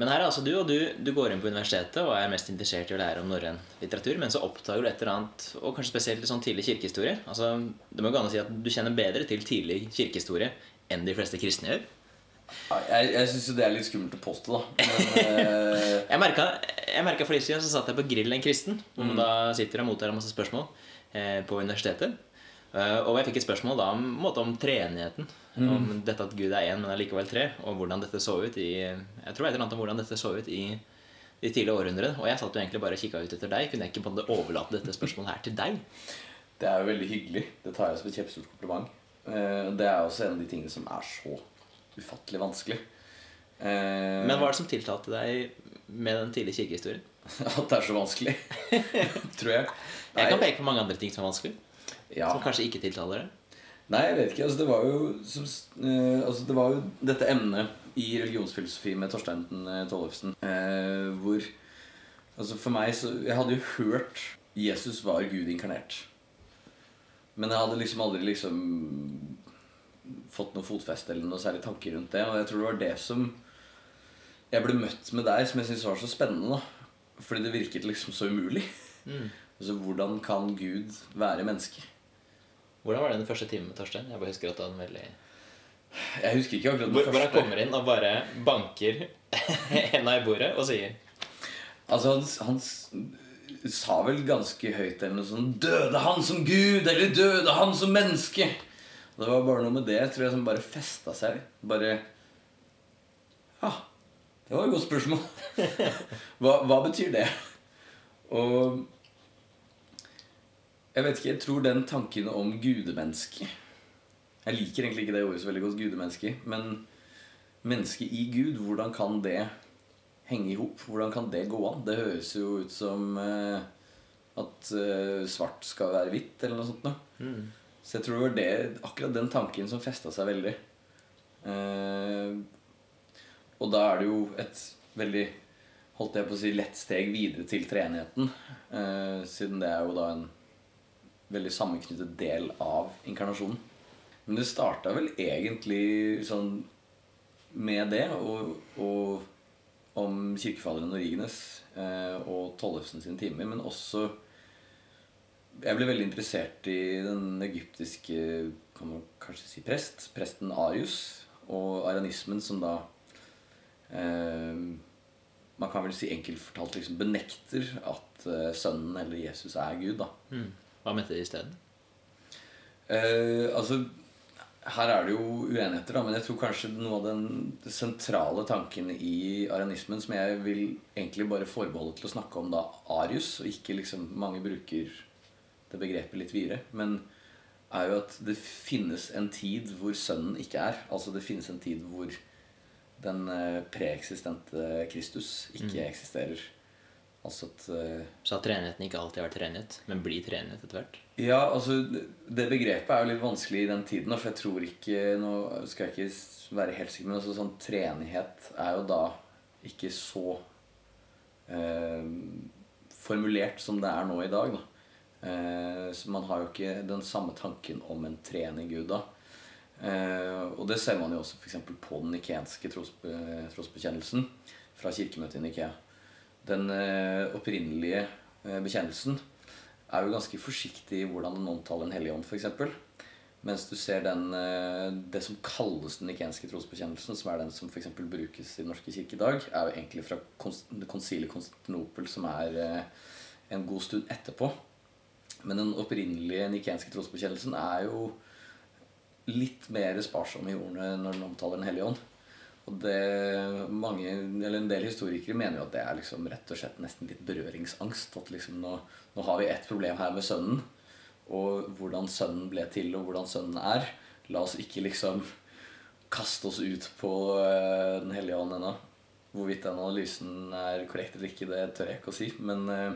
men her er altså du, og du, du går inn på universitetet og er mest interessert i å lære om norrøn litteratur, men så oppdager du et eller annet, og kanskje spesielt sånn tidlig kirkehistorie. Altså, det må gå an å si at du kjenner bedre til tidlig kirkehistorie enn de fleste kristne gjør. Jeg, jeg syns jo det er litt skummelt å påstå, da. Men, eh, Jeg merka, merka for litt siden så satt jeg på Grill en kristen, hvor man da sitter og mottar masse spørsmål eh, på universitetet. Eh, og jeg fikk et spørsmål da om, om treenigheten. Om dette at Gud er én, men er likevel tre. Og hvordan dette så ut i Jeg tror et eller annet om hvordan dette så ut i de tidlige århundrene. Og jeg satt jo egentlig bare og kikka ut etter deg. Kunne jeg ikke på en måte overlate dette spørsmålet her til deg? det er jo veldig hyggelig. Det tar jeg som et kjempestort kompliment. Eh, Det er også en av de tingene som er så ufattelig vanskelig. Eh, Men hva er det som tiltalte deg med den tidlige kirkehistorien? At det er så vanskelig. Tror jeg. Jeg kan peke på mange andre ting som er vanskelig. ja. Som kanskje ikke tiltaler det. Nei, jeg vet ikke. Altså, det var jo som, uh, altså, Det var jo dette emnet i religionsfilosofi med Torstein eh, Tollefsen uh, hvor Altså For meg så Jeg hadde jo hørt Jesus var Gud inkarnert. Men jeg hadde liksom aldri liksom fått noe fotfeste eller noe særlig tanker rundt det. Og jeg tror det var det som jeg ble møtt med deg, som jeg syntes var så spennende. da Fordi det virket liksom så umulig. Altså, Hvordan kan Gud være menneske? Hvordan var det den første timen med Torstein? Jeg bare husker at var veldig Jeg husker ikke akkurat Hvor, første. hvor han kommer inn og bare banker henda i bordet og sier Altså, han, han sa vel ganske høyt eller noe sånn 'Døde han som Gud, eller døde han som menneske?' Det var bare noe med det tror jeg som bare festa seg. Bare Ja, det var et godt spørsmål. hva, hva betyr det? Og jeg vet ikke, jeg tror den tanken om gudemenneske Jeg liker egentlig ikke det ordet så veldig godt, gudemenneske. Men menneske i Gud, hvordan kan det henge i hop? Hvordan kan det gå an? Det høres jo ut som eh, at eh, svart skal være hvitt, eller noe sånt. Noe. Så jeg tror det var det, akkurat den tanken som festa seg veldig. Eh, og da er det jo et veldig holdt jeg på å si, lett steg videre til treenigheten. Eh, siden det er jo da en veldig sammenknyttet del av inkarnasjonen. Men det starta vel egentlig sånn med det, og, og om kirkefaderen Origenes eh, og Tollefsen sine timer, men også Jeg ble veldig interessert i den egyptiske kan man kanskje si prest, presten Arius, og arianismen, som da eh, Man kan vel si enkelt fortalt liksom benekter at eh, sønnen eller Jesus er Gud. da hm, Hva mente de isteden? Uh, altså her er det jo uenigheter, da, men jeg tror kanskje noe av den sentrale tanken i arianismen som jeg vil egentlig bare forbeholde til å snakke om da Arius, og ikke liksom Mange bruker det begrepet litt videre. Men er jo at det finnes en tid hvor sønnen ikke er. Altså det finnes en tid hvor den eh, preeksistente Kristus ikke eksisterer. Altså at eh, Så at treenigheten ikke alltid har vært treenighet, men blir treenighet etter hvert? Ja, altså Det begrepet er jo litt vanskelig i den tiden. For jeg tror ikke Nå skal jeg ikke være helt sikker, men altså, sånn trenighet er jo da ikke så eh, formulert som det er nå i dag. da. Eh, så man har jo ikke den samme tanken om en trenig gud da. Eh, og det ser man jo også f.eks. på den nikenske trosbe trosbekjennelsen fra kirkemøtet i Nikea. Den eh, opprinnelige eh, bekjennelsen er jo ganske forsiktig i hvordan den omtaler Den hellige ånd, f.eks. Mens du ser den, eh, det som kalles den nikenske trosbekjennelsen, som er den som eksempel brukes i Den norske kirke i dag, er jo egentlig fra kons- konsilet Konstantinopel, som er en god stund etterpå. Men den opprinnelige nikenske trosbekjennelsen er jo litt mer sparsom i ordene når den omtaler Den hellige ånd. Og det, mange, eller En del historikere mener jo at det er liksom rett og slett nesten litt berøringsangst. At liksom nå, nå har vi ett problem her med sønnen, og hvordan sønnen ble til, og hvordan sønnen er. La oss ikke liksom kaste oss ut på eh, Den hellige ånd ennå. Hvorvidt den analysen er korrekt eller ikke, det tør jeg ikke å si. Men eh,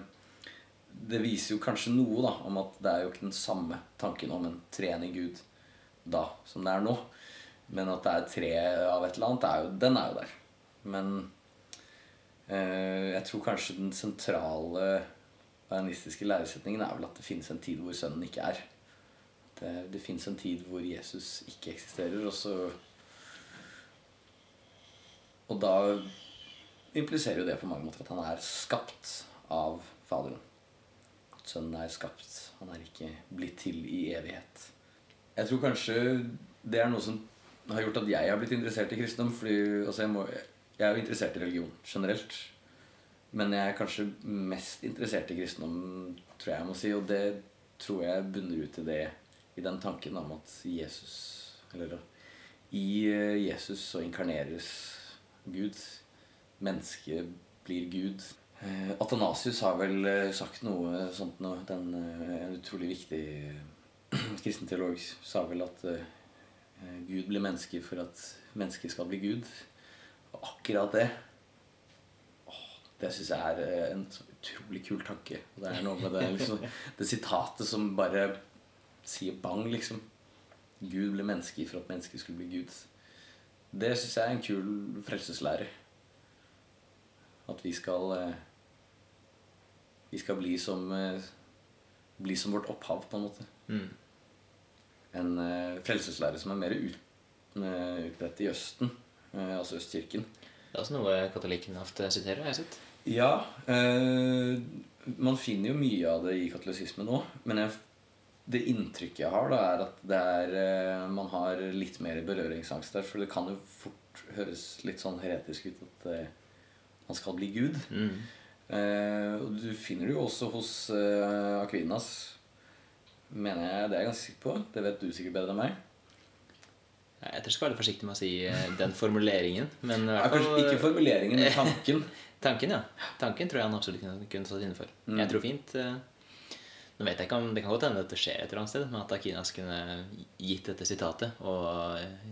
det viser jo kanskje noe da, om at det er jo ikke den samme tanken om en trening gud da som det er nå. Men at det er tre av et eller annet, er jo, den er jo der. Men eh, jeg tror kanskje den sentrale bajanistiske læresetningen er vel at det finnes en tid hvor sønnen ikke er. Det, det finnes en tid hvor Jesus ikke eksisterer, og så Og da impliserer jo det på mange måter at han er skapt av Faderen. At Sønnen er skapt. Han er ikke blitt til i evighet. Jeg tror kanskje det er noe som har gjort at jeg har blitt interessert i kristendom. Fordi altså, jeg, må, jeg er jo interessert i religion generelt. Men jeg er kanskje mest interessert i kristendom, tror jeg jeg må si. Og det tror jeg bunner ut i det i den tanken om at Jesus Eller i Jesus så inkarneres Gud. Mennesket blir Gud. Atanasius Athanasius har vel eh, sagt noe sånt nå. Den, eh, en utrolig viktig kristen teolog sa vel at Gud blir menneske for at mennesket skal bli Gud. Og akkurat det det syns jeg er en utrolig kul tanke. Det er noe med det, liksom, det sitatet som bare sier bang, liksom. Gud ble menneske for at mennesket skulle bli Gud. Det syns jeg er en kul frelseslære. At vi skal Vi skal bli som Bli som vårt opphav, på en måte. Mm. En frelseslære som er mer ut, utbredt i Østen, altså Østkirken. Det er også noe katolikkene ofte siterer, har jeg sett. Ja. Eh, man finner jo mye av det i katolisismen nå. Men jeg, det inntrykket jeg har, da, er at det er, eh, man har litt mer berøringsangst der. For det kan jo fort høres litt sånn heretisk ut at eh, man skal bli Gud. Mm. Eh, og du finner det jo også hos eh, Akvinas. Mener jeg det er jeg ganske sikker på. Det vet du sikkert bedre enn meg. Jeg tror jeg skal være forsiktig med å si eh, den formuleringen. Men i hvert fall kanskje ikke formuleringen, men tanken. Tanken, ja. Tanken tror jeg han absolutt kunne, stått inne for. Mm. Jeg tror fint eh, Nå vet jeg ikke om Det kan godt hende dette skjer et eller annet sted, men at Akinas kunne gitt dette sitatet og eh,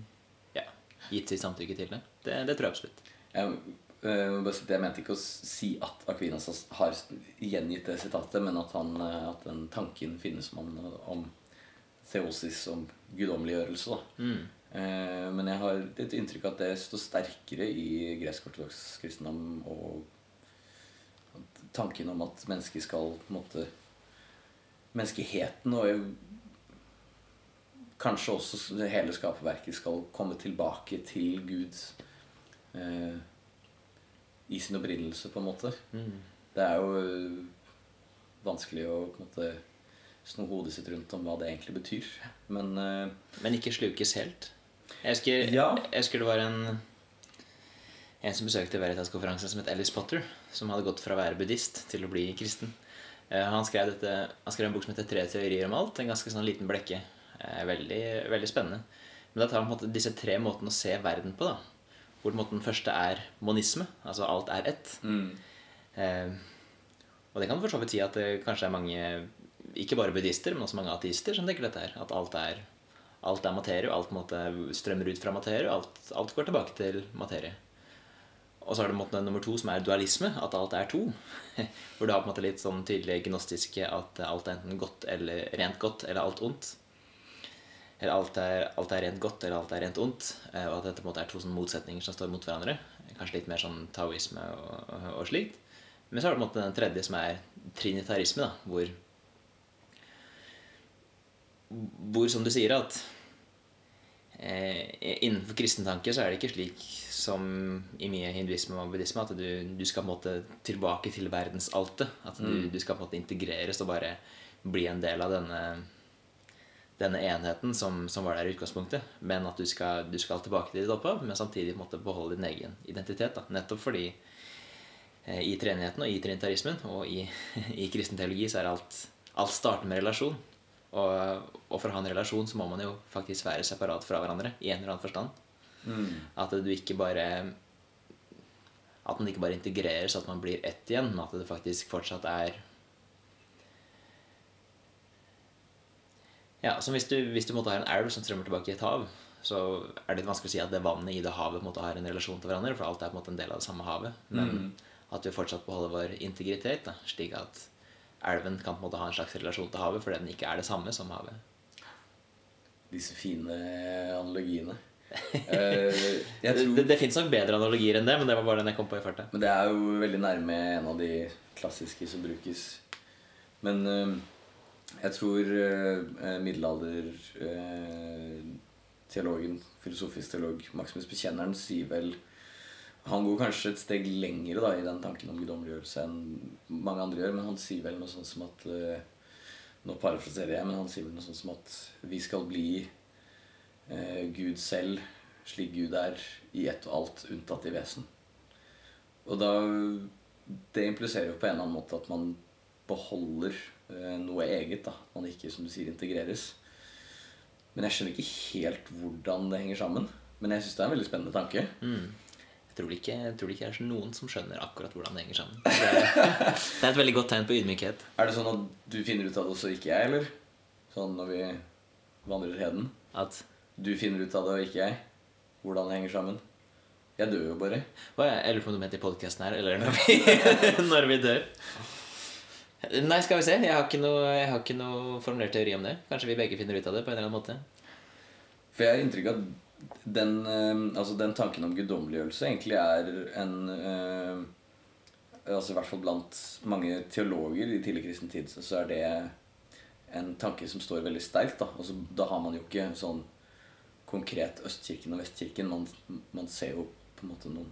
ja, gitt sitt samtykke til det, det, det tror jeg absolutt. Jeg, eh, jeg mente ikke å si at Aquinas har gjengitt det sitatet, men at, han, eh, at den tanken finnes om, om theosis, om guddommeliggjørelse. Mm. Eh, Men jeg har et inntrykk av at det står sterkere i gresk-ortodoks kristendom. Og tanken om at mennesket skal på en måte Menneskeheten og kanskje også hele skaperverket skal komme tilbake til Gud eh, i sin opprinnelse, på en måte. Mm. Det er jo eh, vanskelig å på en måte sno hodet sitt rundt om hva det egentlig betyr. Men uh, Men ikke slukes helt. Jeg husker, Ja. jeg husker det var en En som besøkte Veritas-konferansen som het Ellis Potter, som hadde gått fra å være buddhist til å bli kristen. Eh, Han skrev, dette, han skrev en bok som heter 'Tre teorier om alt'. En ganske sånn liten blekke. Veldig, veldig spennende. Men da tar han på en måte disse tre måtene å se verden på. da Hvor den første er monisme, altså alt er ett. mm, Eh, og det kan for så vidt si at det kanskje er mange, ikke bare buddhister, men også mange ateister som tenker dette her. At alt er, alt er materie, alt måte strømmer ut fra materie, alt, alt går tilbake til materie. Og så er det måte nummer to, som er dualisme, at alt er to. Hvor du har på en måte litt sånn tydelig gnostiske at alt er enten godt eller rent godt, eller alt ondt. Eller alt er, alt er rent godt, eller alt er rent ondt. eh, Og at dette på en måte er to sånne motsetninger som står mot hverandre. Kanskje litt mer sånn taoisme og, og, og slikt. Men så er det på en måte den tredje, som er trinitarisme, da, hvor Hvor, som du sier, at eh, innenfor kristen tanke så er det ikke slik som i mye hinduisme og buddhisme at du, du skal på en måte tilbake til verdensaltet. At du, Mm. du skal på en måte integreres og bare bli en del av denne denne enheten som, som var der i utgangspunktet, men at du skal, du skal tilbake til ditt opphav, men samtidig måtte beholde din egen identitet. Da. Nettopp fordi eh, i treenigheten og i trinitarismen og i, i kristen teologi så er alt alt starter med relasjon. Og, og for å ha en relasjon så må man jo faktisk være separat fra hverandre i en eller annen forstand. mm, At du ikke bare At man ikke bare integreres, at man blir ett igjen, men at det faktisk fortsatt er Ja, som hvis du, hvis du måtte ha en elv som strømmer tilbake i et hav, så er det litt vanskelig å si at det vannet i det havet måtte ha en relasjon til hverandre, for alt er på en måte en del av det samme havet. Men Mm. at vi fortsatt beholder vår integritet, da, slik at elven kan på en måte ha en slags relasjon til havet fordi den ikke er det samme som havet. disse fine analogiene. Eh, tror, det, det fins nok bedre analogier enn det, men det var bare den jeg kom på i farta. men det er jo veldig nærme en av de klassiske som brukes. Men eh, jeg tror eh, middelalder-teologen, filosofisk teolog Maximus Bekjenneren, sier vel Han går kanskje et steg lengre da, i den tanken om guddommeliggjørelse enn mange andre gjør, men han sier vel noe sånt som at eh, Nå parafraserer jeg, men han sier vel noe sånt som at vi skal bli eh, Gud selv slik Gud er, i ett og alt unntatt i vesen. Og da Det impliserer jo på en eller annen måte at man beholder eh, noe eget. da Man ikke, som du sier, integreres. Men jeg skjønner ikke helt hvordan det henger sammen. Men jeg syns det er en veldig spennende tanke. Mm. Jeg tror, ikke, jeg tror ikke det er noen som skjønner akkurat hvordan det henger sammen. Det er, det er et veldig godt tegn på ydmykhet. Er det sånn at du finner ut av det, og så ikke jeg, eller? Sånn når vi vandrer heden? At Du finner ut av det, og ikke jeg? Hvordan det henger sammen? Jeg dør jo bare. Å, jeg jeg lurer på om du mente i podkasten her, eller når vi, når vi dør. Nei, skal vi se. Jeg har, noe, jeg har ikke noe formulert teori om det. Kanskje vi begge finner ut av det på en eller annen måte. For jeg har inntrykk av at den, eh, altså den tanken om guddommeliggjørelse egentlig er en eh, altså I hvert fall blant mange teologer i tidlig kristen tid så er det en tanke som står veldig sterkt. Da, altså, da har man jo ikke sånn konkret Østkirken og Vestkirken. Man, man ser jo på en måte noen,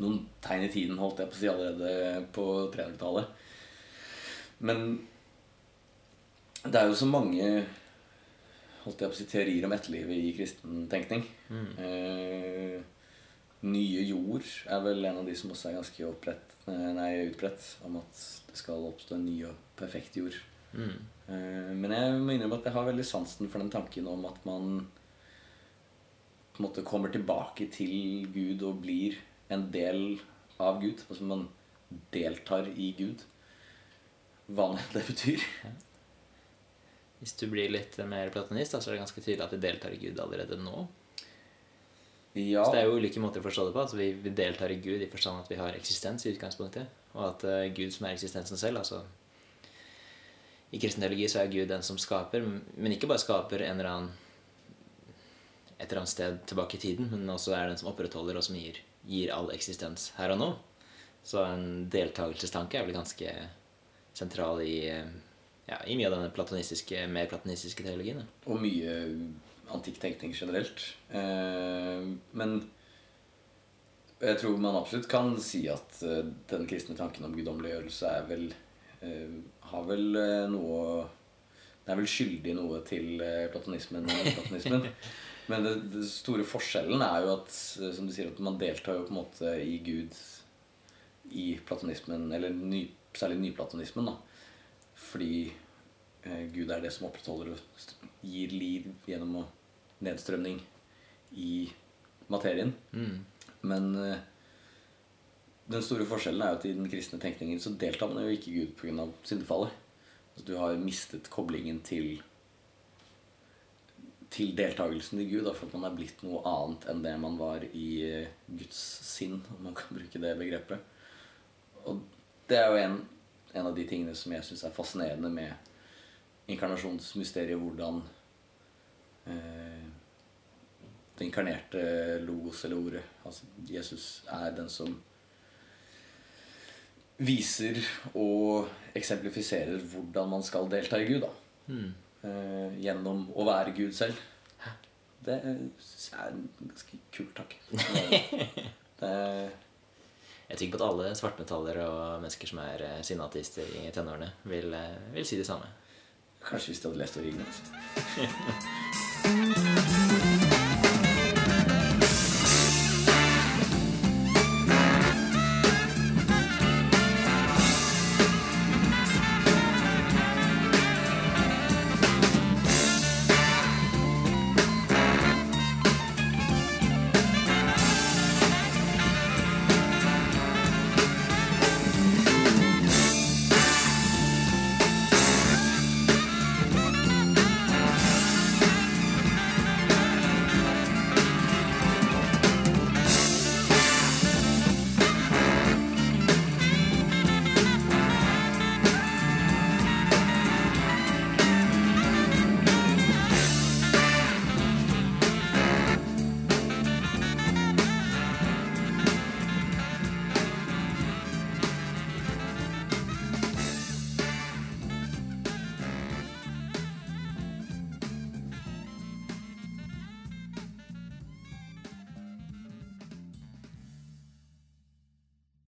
noen tegn i tiden, holdt jeg på å si, allerede på 300-tallet. Men det er jo så mange holdt jeg på å si, teorier om etterlivet i kristen tenkning. Eh, nye jord er vel en av de som også er ganske opprett, nei, utbredt. Om at det skal oppstå en ny og perfekt jord. Mm. Eh, men jeg må innrømme at jeg har veldig sansen for den tanken om at man på en måte kommer tilbake til Gud og blir en del av Gud. Altså man deltar i Gud. Hva det betyr. Hvis du blir litt mer platonist, da, så er det ganske tydelig at vi deltar i Gud allerede nå. Ja, Så det er jo ulike måter å forstå det på. Altså, vi, vi deltar i Gud i forstand at vi har eksistens i utgangspunktet. Og at uh, Gud som er eksistensen selv altså I kristen teologi så er Gud den som skaper, men ikke bare skaper en eller annen et eller annet sted tilbake i tiden, men også er den som opprettholder og som gir, gir all eksistens her og nå. Så en deltakelsestanke er vel ganske sentral i, eh, ja, i mye av denne platonistiske, mer platonistiske teologien. da. og mye antikk tenkning generelt. Eh, men jeg tror man absolutt kan si at eh, den kristne tanken om guddommeliggjørelse er vel har vel noe Den er vel skyldig noe til platonismen og platonismen. Men det, det store forskjellen er jo at som du sier, at man deltar jo på en måte i Gud i platonismen, eller ny, særlig nyplatonismen, da. Fordi eh, Gud er det som opprettholder og gir liv gjennom nedstrømning i materien. Mm. Men eh, den store forskjellen er jo at i den kristne tenkningen så deltar man jo ikke Gud pga. syndefallet. Altså, du har mistet koblingen til til deltakelsen i Gud, da, for at man er blitt noe annet enn det man var i eh, Guds sinn, om man kan bruke det begrepet. Og det er jo en, en av de tingene som jeg syns er fascinerende med inkarnasjonsmysteriet, hvordan eh, det inkarnerte logos eller ordet, altså Jesus, er den som viser og eksemplifiserer hvordan man skal delta i Gud. da Mm. eh, gjennom å være Gud selv. Det syns jeg er en ganske kul tanke. Det, Jeg er trygg på at alle svartmetallere og mennesker som er sinnatister i tenårene, vil, eh, vil si det samme. kanskje hvis du hadde lest Origen. Altså.